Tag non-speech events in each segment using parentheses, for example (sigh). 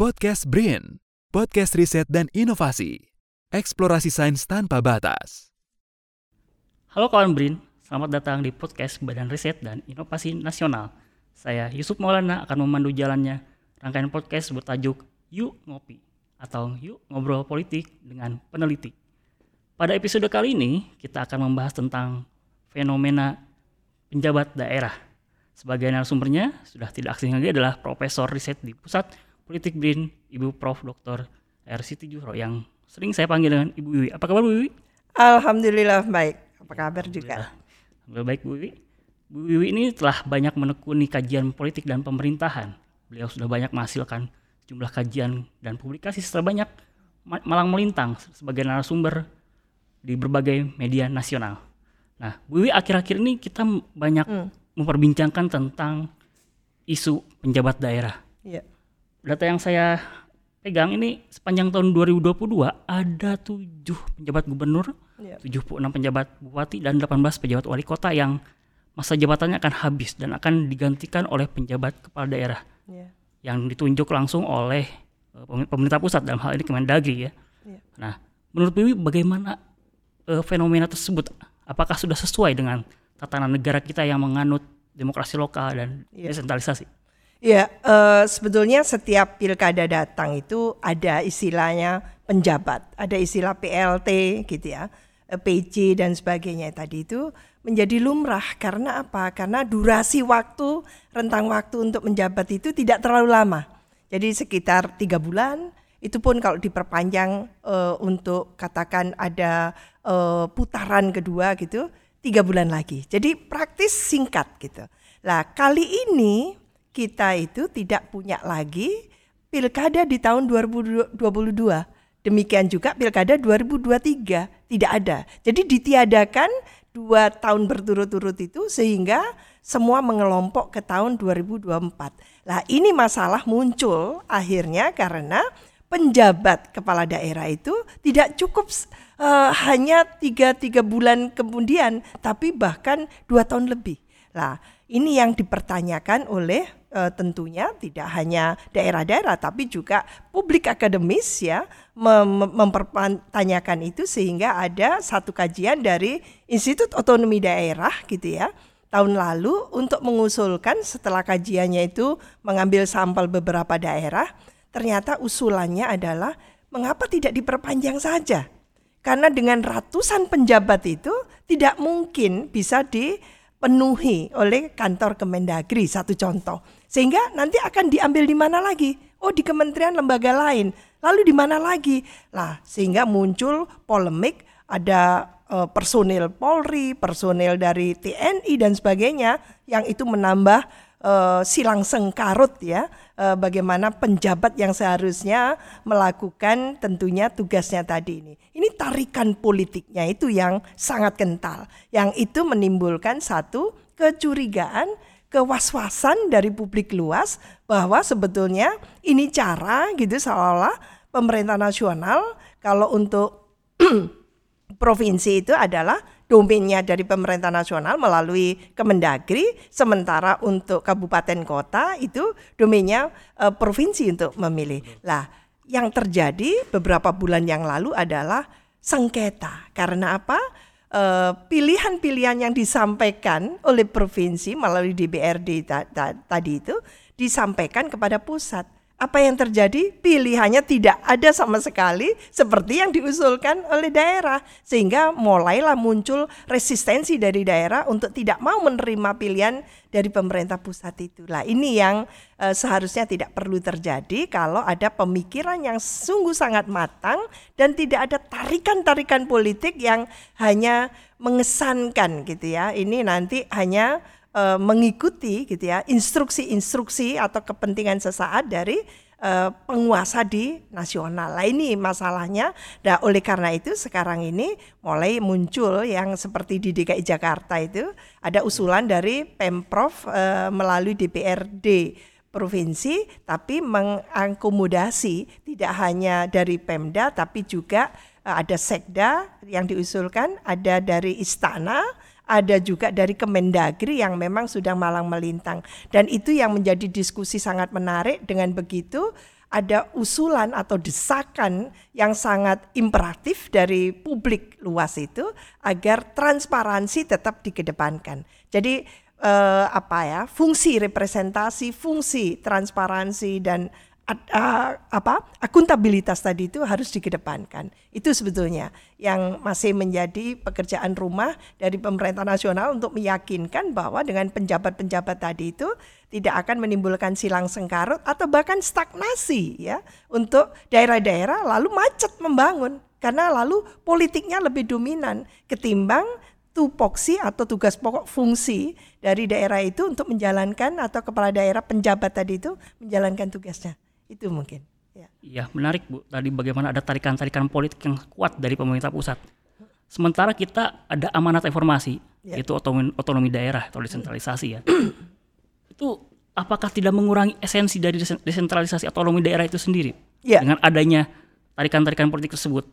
Podcast BRIN, podcast riset dan inovasi. Eksplorasi sains tanpa batas. Halo kawan BRIN, selamat datang di podcast Badan Riset dan Inovasi Nasional. Saya Yusuf Maulana akan memandu jalannya rangkaian podcast bertajuk Yuk Ngopi atau Yuk Ngobrol Politik dengan Peneliti. Pada episode kali ini, kita akan membahas tentang fenomena penjabat daerah. Sebagai narasumbernya, sudah tidak asing lagi adalah Profesor Riset di Pusat Politik BRIN, Ibu Prof. Dr. R. Siti Juhro yang sering saya panggil dengan Ibu Wiwi. Apa kabar Bu Wiwi? Alhamdulillah baik. Apa kabar juga? Alhamdulillah baik Bu Wiwi. Bu Wiwi ini telah banyak menekuni kajian politik dan pemerintahan. Beliau sudah banyak menghasilkan jumlah kajian dan publikasi setelah banyak malang melintang sebagai narasumber di berbagai media nasional. Nah, Bu Wiwi akhir-akhir ini kita banyak hmm. memperbincangkan tentang isu penjabat daerah. Iya data yang saya pegang ini sepanjang tahun 2022 ada tujuh penjabat gubernur, yeah. 76 penjabat bupati dan 18 pejabat wali kota yang masa jabatannya akan habis dan akan digantikan oleh penjabat kepala daerah yeah. yang ditunjuk langsung oleh uh, pemerintah pusat dalam hal ini Kemendagri ya. Yeah. Nah, menurut Bibi bagaimana uh, fenomena tersebut? Apakah sudah sesuai dengan tatanan negara kita yang menganut demokrasi lokal dan yeah. desentralisasi? Ya, uh, sebetulnya setiap pilkada datang itu ada istilahnya penjabat, ada istilah PLT gitu ya, eh, PC dan sebagainya tadi itu menjadi lumrah karena apa? Karena durasi waktu, rentang waktu untuk menjabat itu tidak terlalu lama. Jadi sekitar tiga bulan, itu pun kalau diperpanjang uh, untuk katakan ada uh, putaran kedua gitu, tiga bulan lagi. Jadi praktis singkat gitu. Lah kali ini kita itu tidak punya lagi pilkada di tahun 2022. Demikian juga pilkada 2023 tidak ada. Jadi ditiadakan dua tahun berturut-turut itu sehingga semua mengelompok ke tahun 2024. Lah ini masalah muncul akhirnya karena penjabat kepala daerah itu tidak cukup uh, hanya tiga tiga bulan kemudian, tapi bahkan dua tahun lebih. Lah ini yang dipertanyakan oleh uh, tentunya tidak hanya daerah-daerah tapi juga publik akademis ya mem mempertanyakan itu sehingga ada satu kajian dari Institut Otonomi Daerah gitu ya tahun lalu untuk mengusulkan setelah kajiannya itu mengambil sampel beberapa daerah ternyata usulannya adalah mengapa tidak diperpanjang saja? Karena dengan ratusan penjabat itu tidak mungkin bisa dipenuhi oleh kantor Kemendagri satu contoh sehingga nanti akan diambil di mana lagi? Oh, di kementerian lembaga lain. Lalu di mana lagi? Lah, sehingga muncul polemik ada uh, personil Polri, personil dari TNI dan sebagainya yang itu menambah uh, silang sengkarut ya uh, bagaimana penjabat yang seharusnya melakukan tentunya tugasnya tadi ini. Ini tarikan politiknya itu yang sangat kental. Yang itu menimbulkan satu kecurigaan kewaswasan dari publik luas bahwa sebetulnya ini cara gitu seolah-olah pemerintah nasional kalau untuk (clears throat) provinsi itu adalah domainnya dari pemerintah nasional melalui Kemendagri, sementara untuk kabupaten kota itu domainnya uh, provinsi untuk memilih. Lah, yang terjadi beberapa bulan yang lalu adalah sengketa. Karena apa? Eh, pilihan-pilihan yang disampaikan oleh provinsi melalui DBRD tadi itu disampaikan kepada pusat apa yang terjadi? Pilihannya tidak ada sama sekali seperti yang diusulkan oleh daerah. Sehingga mulailah muncul resistensi dari daerah untuk tidak mau menerima pilihan dari pemerintah pusat itu. Lah ini yang uh, seharusnya tidak perlu terjadi kalau ada pemikiran yang sungguh sangat matang dan tidak ada tarikan-tarikan politik yang hanya mengesankan gitu ya. Ini nanti hanya uh, mengikuti gitu ya instruksi-instruksi atau kepentingan sesaat dari uh, penguasa di nasional. Lah ini masalahnya. Nah, oleh karena itu sekarang ini mulai muncul yang seperti di DKI Jakarta itu ada usulan dari Pemprov uh, melalui DPRD provinsi tapi mengakomodasi tidak hanya dari Pemda tapi juga ada sekda yang diusulkan, ada dari istana ada juga dari Kemendagri yang memang sudah malang melintang dan itu yang menjadi diskusi sangat menarik dengan begitu ada usulan atau desakan yang sangat imperatif dari publik luas itu agar transparansi tetap dikedepankan. Jadi eh, apa ya fungsi representasi, fungsi transparansi dan uh, apa akuntabilitas tadi itu harus dikedepankan. Itu sebetulnya yang masih menjadi pekerjaan rumah dari pemerintah nasional untuk meyakinkan bahwa dengan penjabat-penjabat tadi itu tidak akan menimbulkan silang sengkarut atau bahkan stagnasi ya untuk daerah-daerah lalu macet membangun karena lalu politiknya lebih dominan ketimbang tupoksi atau tugas pokok fungsi dari daerah itu untuk menjalankan atau kepala daerah penjabat tadi itu menjalankan tugasnya. Itu mungkin. Ya. Iya, menarik Bu. Tadi bagaimana ada tarikan-tarikan politik yang kuat dari pemerintah pusat. Sementara kita ada amanat informasi, ya. yaitu otonomi, otonomi daerah atau desentralisasi ya. (clears throat) itu apakah tidak mengurangi esensi dari desentralisasi otonomi daerah itu sendiri? Ya. Dengan adanya tarikan-tarikan politik tersebut.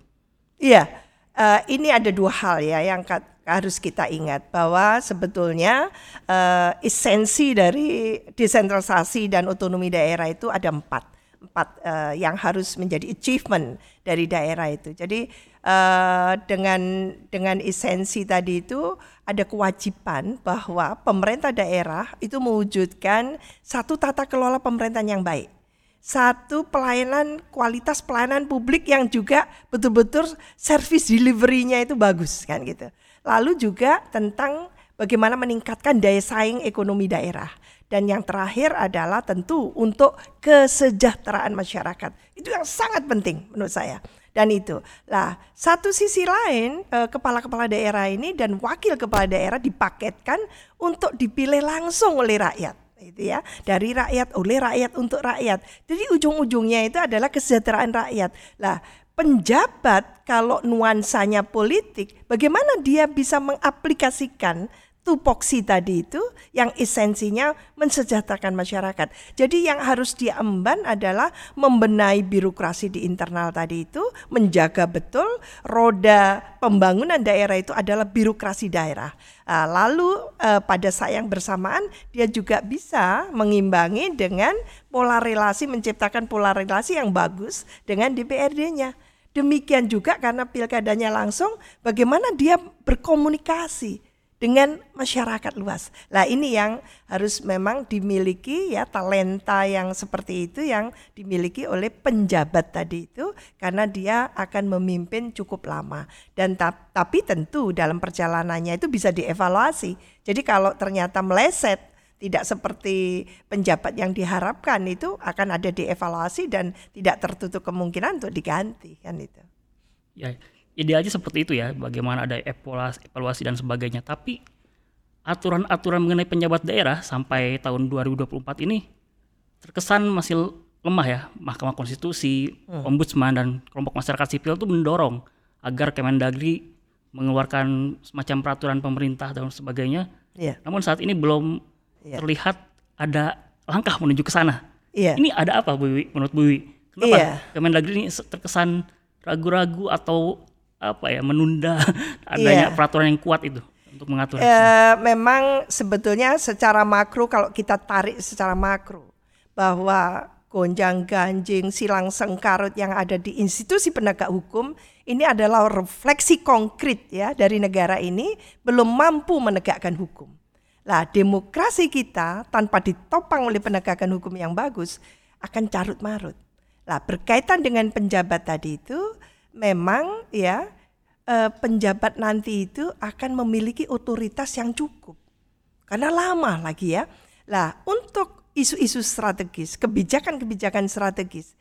Iya, uh, ini ada dua hal ya yang harus kita ingat bahwa sebetulnya uh, esensi dari desentralisasi dan otonomi daerah itu ada empat empat uh, yang harus menjadi achievement dari daerah itu. Jadi uh, dengan dengan esensi tadi itu ada kewajiban bahwa pemerintah daerah itu mewujudkan satu tata kelola pemerintahan yang baik. Satu pelayanan kualitas pelayanan publik yang juga betul-betul service delivery-nya itu bagus kan gitu. Lalu juga tentang bagaimana meningkatkan daya saing ekonomi daerah. Dan yang terakhir adalah tentu untuk kesejahteraan masyarakat. Itu yang sangat penting menurut saya. Dan itu. Lah, satu sisi lain eh, kepala-kepala daerah ini dan wakil kepala daerah dipaketkan untuk dipilih langsung oleh rakyat itu ya dari rakyat oleh rakyat untuk rakyat jadi ujung-ujungnya itu adalah kesejahteraan rakyat lah penjabat kalau nuansanya politik bagaimana dia bisa mengaplikasikan tupoksi tadi itu yang esensinya mensejahterakan masyarakat. Jadi yang harus diemban adalah membenahi birokrasi di internal tadi itu, menjaga betul roda pembangunan daerah itu adalah birokrasi daerah. Ah, lalu eh, pada saat yang bersamaan dia juga bisa mengimbangi dengan pola relasi, menciptakan pola relasi yang bagus dengan DPRD-nya. Demikian juga karena pilkadanya langsung, bagaimana dia berkomunikasi dengan masyarakat luas. Lah ini yang harus memang dimiliki ya talenta yang seperti itu yang dimiliki oleh penjabat tadi itu karena dia akan memimpin cukup lama dan tapi tentu dalam perjalanannya itu bisa dievaluasi. Jadi kalau ternyata meleset tidak seperti penjabat yang diharapkan itu akan ada dievaluasi dan tidak tertutup kemungkinan untuk diganti kan itu. Ya, idealnya seperti itu ya, bagaimana ada evaluasi, evaluasi dan sebagainya. Tapi aturan-aturan mengenai penjabat daerah sampai tahun 2024 ini terkesan masih lemah ya. Mahkamah Konstitusi, hmm. Ombudsman dan kelompok masyarakat sipil itu mendorong agar Kemendagri mengeluarkan semacam peraturan pemerintah dan sebagainya. Yeah. Namun saat ini belum yeah. terlihat ada langkah menuju ke sana. Yeah. Ini ada apa Bu Wiwi, menurut Bu Wiwi? Kenapa yeah. Kemendagri ini terkesan ragu-ragu atau apa ya menunda (laughs) adanya yeah. peraturan yang kuat itu untuk mengatur. E, memang sebetulnya secara makro kalau kita tarik secara makro bahwa gonjang ganjing silang sengkarut yang ada di institusi penegak hukum ini adalah refleksi konkret ya dari negara ini belum mampu menegakkan hukum. Lah demokrasi kita tanpa ditopang oleh penegakan hukum yang bagus akan carut marut. Lah berkaitan dengan penjabat tadi itu memang ya eh, penjabat nanti itu akan memiliki otoritas yang cukup. Karena lama lagi ya. Lah, untuk isu-isu strategis, kebijakan-kebijakan strategis,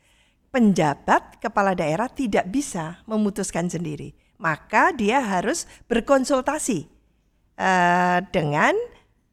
penjabat kepala daerah tidak bisa memutuskan sendiri. Maka dia harus berkonsultasi uh, dengan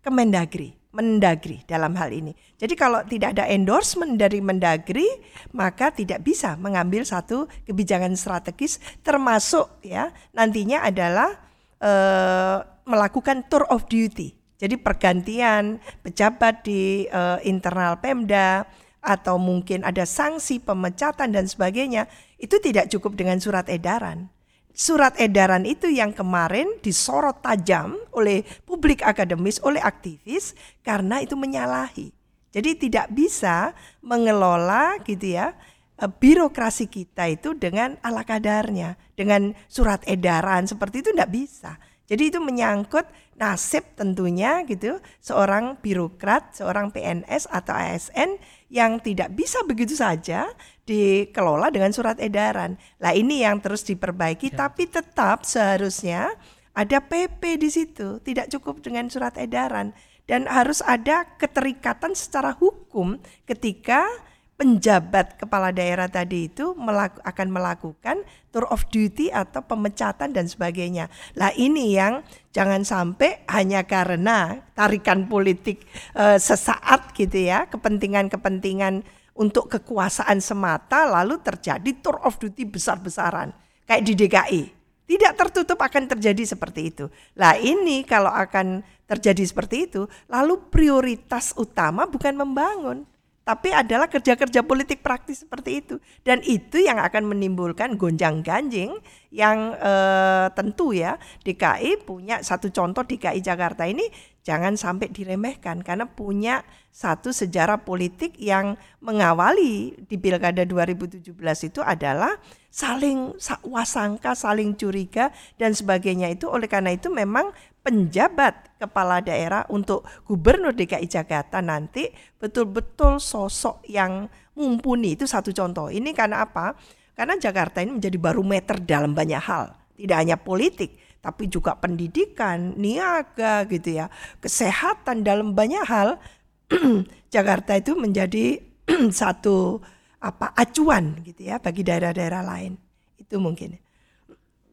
Kemendagri. Mendagri dalam hal ini. Jadi kalau tidak ada endorsement dari Mendagri, maka tidak bisa mengambil satu kebijakan strategis termasuk ya nantinya adalah uh, melakukan tour of duty. Jadi pergantian pejabat di uh, internal Pemda atau mungkin ada sanksi pemecatan dan sebagainya, itu tidak cukup dengan surat edaran surat edaran itu yang kemarin disorot tajam oleh publik akademis, oleh aktivis karena itu menyalahi. Jadi tidak bisa mengelola gitu ya eh, birokrasi kita itu dengan ala kadarnya, dengan surat edaran seperti itu tidak bisa. Jadi itu menyangkut nasib tentunya gitu seorang birokrat, seorang PNS atau ASN yang tidak bisa begitu saja dikelola dengan surat edaran. Lah ini yang terus diperbaiki ya. tapi tetap seharusnya ada PP di situ, tidak cukup dengan surat edaran dan harus ada keterikatan secara hukum ketika penjabat kepala daerah tadi itu melaku, akan melakukan tour of duty atau pemecatan dan sebagainya. Lah ini yang jangan sampai hanya karena tarikan politik e, sesaat gitu ya, kepentingan-kepentingan untuk kekuasaan semata lalu terjadi tour of duty besar-besaran kayak di DKI tidak tertutup akan terjadi seperti itu. Lah ini kalau akan terjadi seperti itu, lalu prioritas utama bukan membangun, tapi adalah kerja-kerja politik praktis seperti itu. Dan itu yang akan menimbulkan gonjang-ganjing yang eh, tentu ya DKI punya satu contoh DKI Jakarta ini jangan sampai diremehkan karena punya satu sejarah politik yang mengawali di Pilkada 2017 itu adalah saling wasangka, saling curiga dan sebagainya itu oleh karena itu memang penjabat kepala daerah untuk gubernur DKI Jakarta nanti betul-betul sosok yang mumpuni itu satu contoh. Ini karena apa? Karena Jakarta ini menjadi barometer dalam banyak hal, tidak hanya politik tapi juga pendidikan, niaga gitu ya, kesehatan dalam banyak hal (clears throat) Jakarta itu menjadi (clears throat) satu apa acuan gitu ya bagi daerah-daerah lain. Itu mungkin.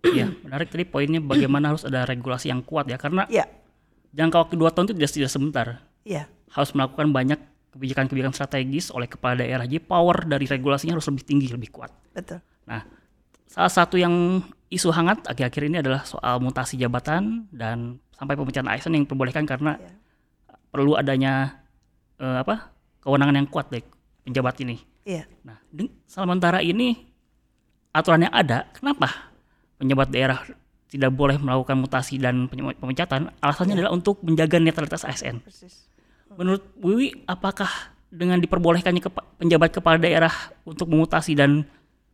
Iya, menarik tadi poinnya bagaimana harus ada regulasi yang kuat ya karena ya. jangka waktu dua tahun itu tidak, tidak sebentar. Iya. Harus melakukan banyak kebijakan-kebijakan strategis oleh kepala daerah. Jadi power dari regulasinya harus lebih tinggi, lebih kuat. Betul. Nah, salah satu yang isu hangat akhir-akhir ini adalah soal mutasi jabatan dan sampai pemecatan ASN yang diperbolehkan karena ya. perlu adanya uh, apa kewenangan yang kuat dari penjabat ini. Iya. Nah, sementara ini aturan yang ada, kenapa penjabat daerah tidak boleh melakukan mutasi dan pemecatan? Alasannya ya. adalah untuk menjaga netralitas ASN. Persis. Menurut Wiwi, apakah dengan diperbolehkannya ke penjabat kepala daerah untuk memutasi dan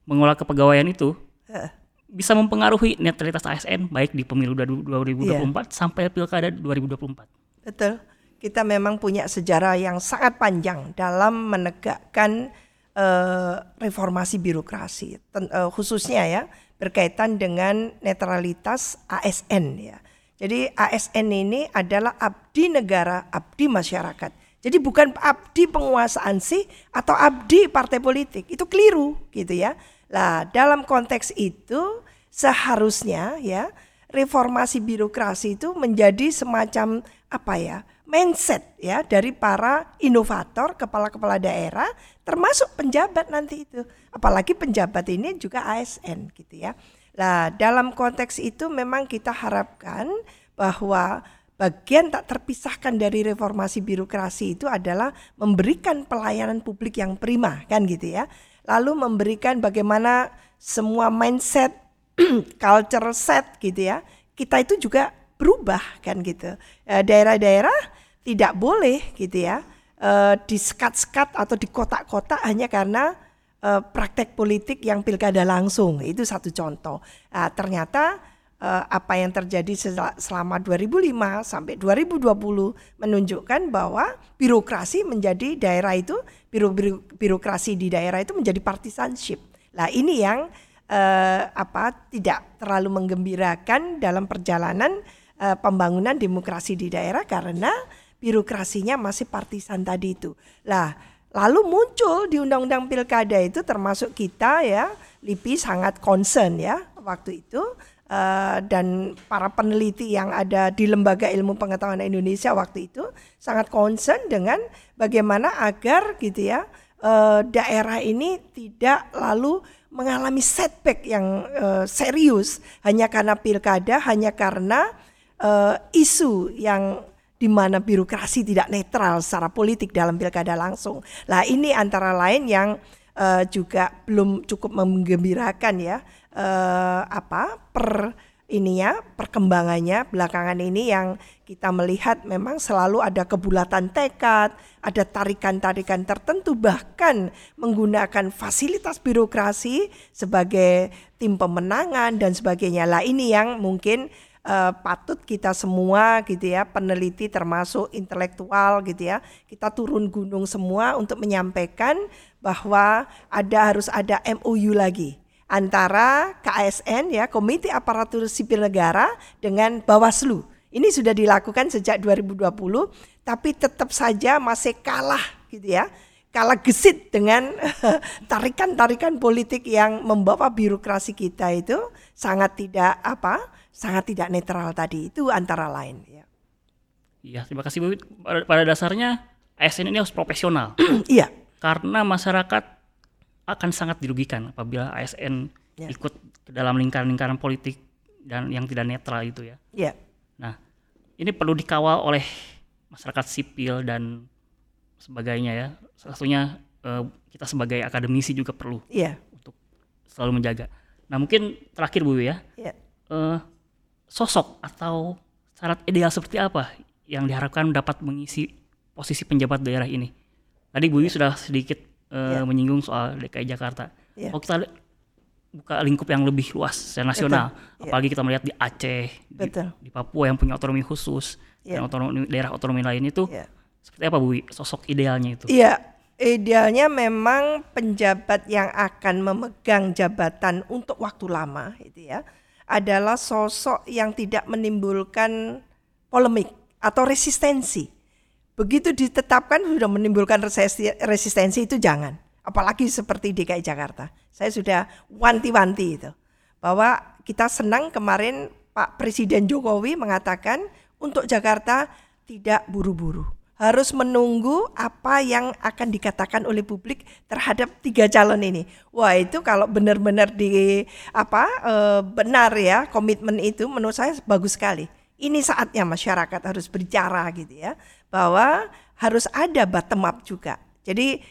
mengolah kepegawaian itu uh. bisa mempengaruhi netralitas ASN baik di pemilu 2024 yeah. sampai pilkada 2024? Betul kita memang punya sejarah yang sangat panjang dalam menegakkan uh, reformasi birokrasi, Ten, uh, khususnya ya berkaitan dengan netralitas ASN ya. Jadi ASN ini adalah abdi negara, abdi masyarakat. Jadi bukan abdi penguasaan sih atau abdi partai politik. Itu keliru gitu ya. Lah dalam konteks itu seharusnya ya reformasi birokrasi itu menjadi semacam apa ya? mindset ya dari para inovator, kepala-kepala daerah, termasuk penjabat nanti itu. Apalagi penjabat ini juga ASN gitu ya. Nah, dalam konteks itu memang kita harapkan bahwa bagian tak terpisahkan dari reformasi birokrasi itu adalah memberikan pelayanan publik yang prima kan gitu ya. Lalu memberikan bagaimana semua mindset, (clears throat) culture set gitu ya. Kita itu juga berubah kan gitu. Eh, daerah-daerah tidak boleh gitu ya uh, disekat-sekat atau di kotak-kotak hanya karena uh, praktek politik yang pilkada langsung itu satu contoh. Nah, ternyata uh, apa yang terjadi selama 2005 sampai 2020 menunjukkan bahwa birokrasi menjadi daerah itu biro, biro, birokrasi di daerah itu menjadi partisanship. Nah ini yang uh, apa tidak terlalu menggembirakan dalam perjalanan uh, pembangunan demokrasi di daerah karena birokrasinya masih partisan tadi itu. Lah, lalu muncul di undang-undang pilkada itu termasuk kita ya, LIPI sangat concern ya waktu itu uh, dan para peneliti yang ada di Lembaga Ilmu Pengetahuan Indonesia waktu itu sangat concern dengan bagaimana agar gitu ya uh, daerah ini tidak lalu mengalami setback yang uh, serius hanya karena pilkada, hanya karena uh, isu yang di mana birokrasi tidak netral secara politik dalam pilkada langsung. Lah ini antara lain yang uh, juga belum cukup menggembirakan ya uh, apa per ini ya perkembangannya belakangan ini yang kita melihat memang selalu ada kebulatan tekad, ada tarikan-tarikan tertentu bahkan menggunakan fasilitas birokrasi sebagai tim pemenangan dan sebagainya. Lah ini yang mungkin uh, patut kita semua gitu ya peneliti termasuk intelektual gitu ya kita turun gunung semua untuk menyampaikan bahwa ada harus ada MOU lagi antara KSN ya Komite Aparatur Sipil Negara dengan Bawaslu. Ini sudah dilakukan sejak 2020 tapi tetap saja masih kalah gitu ya. Kalah gesit dengan (laughs) tarikan-tarikan politik yang membawa birokrasi kita itu sangat tidak apa? Sangat tidak netral tadi. Itu antara lain ya. Iya, terima kasih Bu. Pada dasarnya ASN ini harus profesional. (clears throat) Iya. Karena masyarakat akan sangat dirugikan apabila ASN ya. ikut ke dalam lingkaran-lingkaran politik dan yang tidak netral itu ya. Ya. Nah, ini perlu dikawal oleh masyarakat sipil dan sebagainya ya. Salah satunya eh, kita sebagai akademisi juga perlu ya. untuk selalu menjaga. Nah, mungkin terakhir Bu ya. ya. Eh, sosok atau syarat ideal seperti apa yang diharapkan dapat mengisi posisi penjabat daerah ini? Tadi Bu ya. sudah sedikit uh, menyinggung soal DKI Jakarta. Yeah. Kalau kita buka lingkup yang lebih luas secara nasional, Betul. Ya. apalagi kita melihat di Aceh, di, di Papua yang punya otonomi khusus, yeah. dan otonomi daerah otonomi lain itu yeah. seperti apa Bu? Sosok idealnya itu? Iya, idealnya memang penjabat yang akan memegang jabatan untuk waktu lama, itu ya, adalah sosok yang tidak menimbulkan polemik atau resistensi Begitu ditetapkan sudah menimbulkan resistensi itu jangan. Apalagi seperti DKI Jakarta. Saya sudah wanti-wanti itu. Bahwa kita senang kemarin Pak Presiden Jokowi mengatakan untuk Jakarta tidak buru-buru. Harus menunggu apa yang akan dikatakan oleh publik terhadap tiga calon ini. Wah itu kalau benar-benar di apa e, benar ya komitmen itu menurut saya bagus sekali ini saatnya masyarakat harus berbicara gitu ya bahwa harus ada bottom up juga. Jadi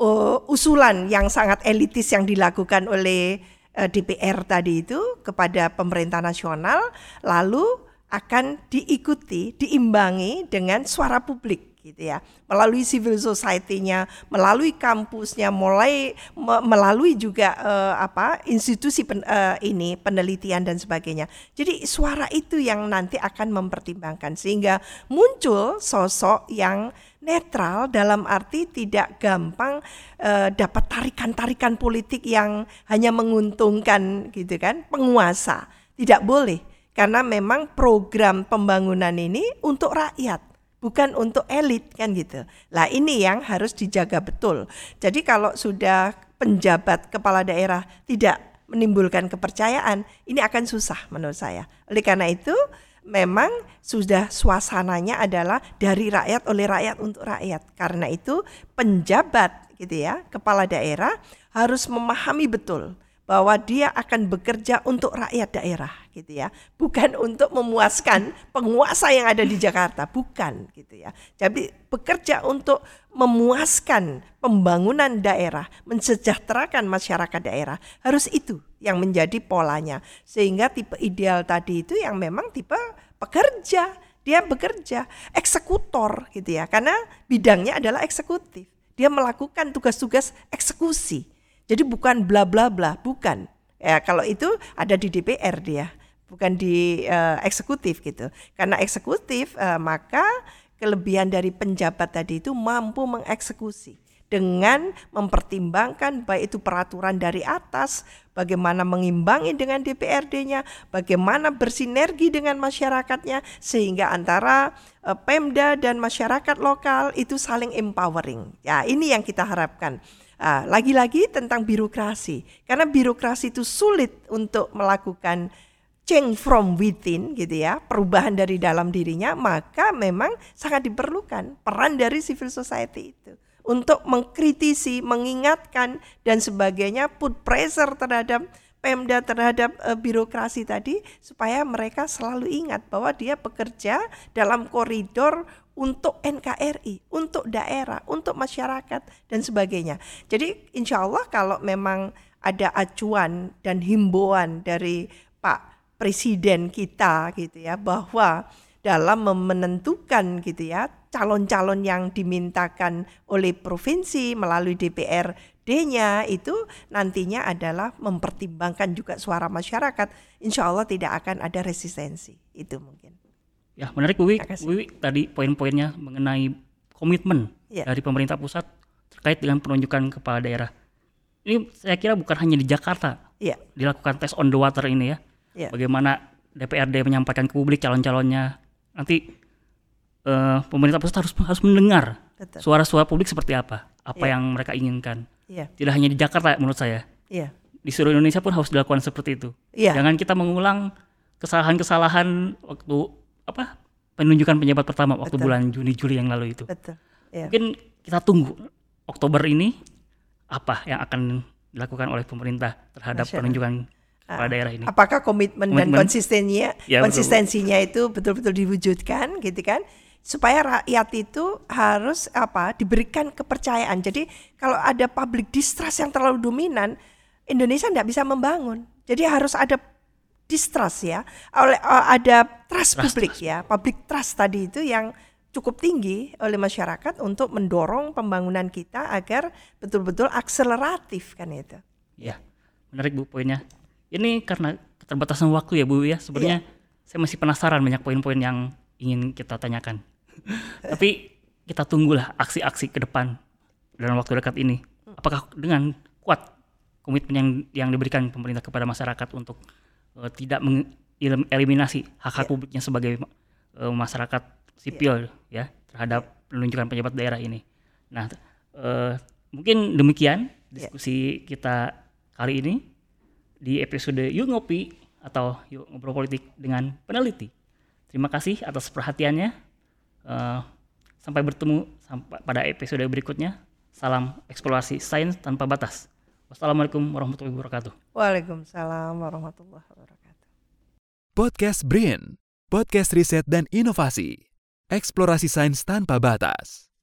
uh, usulan yang sangat elitis yang dilakukan oleh uh, DPR tadi itu kepada pemerintah nasional lalu akan diikuti, diimbangi dengan suara publik gitu ya. Melalui civil society-nya melalui kampusnya mulai me, melalui juga uh, apa institusi pen, uh, ini penelitian dan sebagainya. Jadi suara itu yang nanti akan mempertimbangkan sehingga muncul sosok yang netral dalam arti tidak gampang uh, dapat tarikan-tarikan politik yang hanya menguntungkan gitu kan penguasa. Tidak boleh karena memang program pembangunan ini untuk rakyat bukan untuk elit kan gitu. Lah ini yang harus dijaga betul. Jadi kalau sudah penjabat kepala daerah tidak menimbulkan kepercayaan, ini akan susah menurut saya. Oleh karena itu memang sudah suasananya adalah dari rakyat oleh rakyat untuk rakyat. Karena itu penjabat gitu ya, kepala daerah harus memahami betul bahwa dia akan bekerja untuk rakyat daerah gitu ya. Bukan untuk memuaskan penguasa yang ada di Jakarta bukan gitu ya. Jadi bekerja untuk memuaskan pembangunan daerah mensejahterakan masyarakat daerah harus itu yang menjadi polanya. Sehingga tipe ideal tadi itu yang memang tipe pekerja dia bekerja eksekutor gitu ya. Karena bidangnya adalah eksekutif. Dia melakukan tugas-tugas eksekusi jadi bukan bla bla bla, bukan. Ya kalau itu ada di DPR dia, bukan di uh, eksekutif gitu. Karena eksekutif uh, maka kelebihan dari penjabat tadi itu mampu mengeksekusi dengan mempertimbangkan baik itu peraturan dari atas, bagaimana mengimbangi dengan DPRD-nya, bagaimana bersinergi dengan masyarakatnya sehingga antara uh, Pemda dan masyarakat lokal itu saling empowering. Ya, ini yang kita harapkan. Ah, lagi-lagi tentang birokrasi, karena birokrasi itu sulit untuk melakukan change from within gitu ya, perubahan dari dalam dirinya, maka memang sangat diperlukan peran dari civil society itu untuk mengkritisi, mengingatkan dan sebagainya, put pressure terhadap Pemda terhadap uh, birokrasi tadi supaya mereka selalu ingat bahwa dia bekerja dalam koridor untuk NKRI, untuk daerah, untuk masyarakat dan sebagainya. Jadi insya Allah kalau memang ada acuan dan himbauan dari Pak presiden kita gitu ya bahwa dalam menentukan gitu ya calon-calon yang dimintakan oleh provinsi melalui DPRD-nya itu nantinya adalah mempertimbangkan juga suara masyarakat. Insya Allah tidak akan ada resistensi. Itu mungkin. Ya menarik Bu Wiwi tadi poin-poinnya mengenai komitmen ya. dari pemerintah pusat terkait dengan penunjukan kepala daerah. Ini saya kira bukan hanya di Jakarta ya. dilakukan tes on the water ini ya. ya. Bagaimana DPRD menyampaikan ke publik calon-calonnya nanti uh, pemerintah pusat harus harus mendengar suara-suara publik seperti apa, apa yeah. yang mereka inginkan. Yeah. Tidak hanya di Jakarta menurut saya. Yeah. Di seluruh Indonesia pun harus dilakukan seperti itu. Yeah. Jangan kita mengulang kesalahan-kesalahan waktu apa penunjukan penjabat pertama waktu Betul. bulan Juni Juli yang lalu itu. Betul. Yeah. Mungkin kita tunggu Oktober ini apa yang akan dilakukan oleh pemerintah terhadap penunjukan kepala daerah ini. Apakah komitmen, komitmen. dan konsistensinya ya, konsistensinya betul. itu betul-betul diwujudkan gitu kan? Supaya rakyat itu harus apa? diberikan kepercayaan. Jadi kalau ada public distrust yang terlalu dominan, Indonesia tidak bisa membangun. Jadi harus ada distrust ya, oleh uh, ada trust, trust publik trust. ya, public trust tadi itu yang cukup tinggi oleh masyarakat untuk mendorong pembangunan kita agar betul-betul akseleratif kan itu. Ya, menarik bu poinnya ini karena keterbatasan waktu ya Bu ya sebenarnya yeah. saya masih penasaran banyak poin-poin yang ingin kita tanyakan (laughs) tapi kita tunggulah aksi-aksi ke depan dalam waktu dekat ini apakah dengan kuat komitmen yang yang diberikan pemerintah kepada masyarakat untuk uh, tidak mengeliminasi hak-hak yeah. publiknya sebagai uh, masyarakat sipil yeah. ya terhadap penunjukan pejabat daerah ini nah uh, mungkin demikian iya. diskusi yeah. kita kali ini di episode Yuk Ngopi atau Yuk Ngobrol Politik dengan peneliti. Terima kasih atas perhatiannya. Uh, sampai bertemu sampai pada episode berikutnya. Salam eksplorasi sains tanpa batas. Wassalamualaikum warahmatullahi wabarakatuh. Waalaikumsalam warahmatullahi wabarakatuh. Podcast Brain, podcast riset dan inovasi. Eksplorasi sains tanpa batas.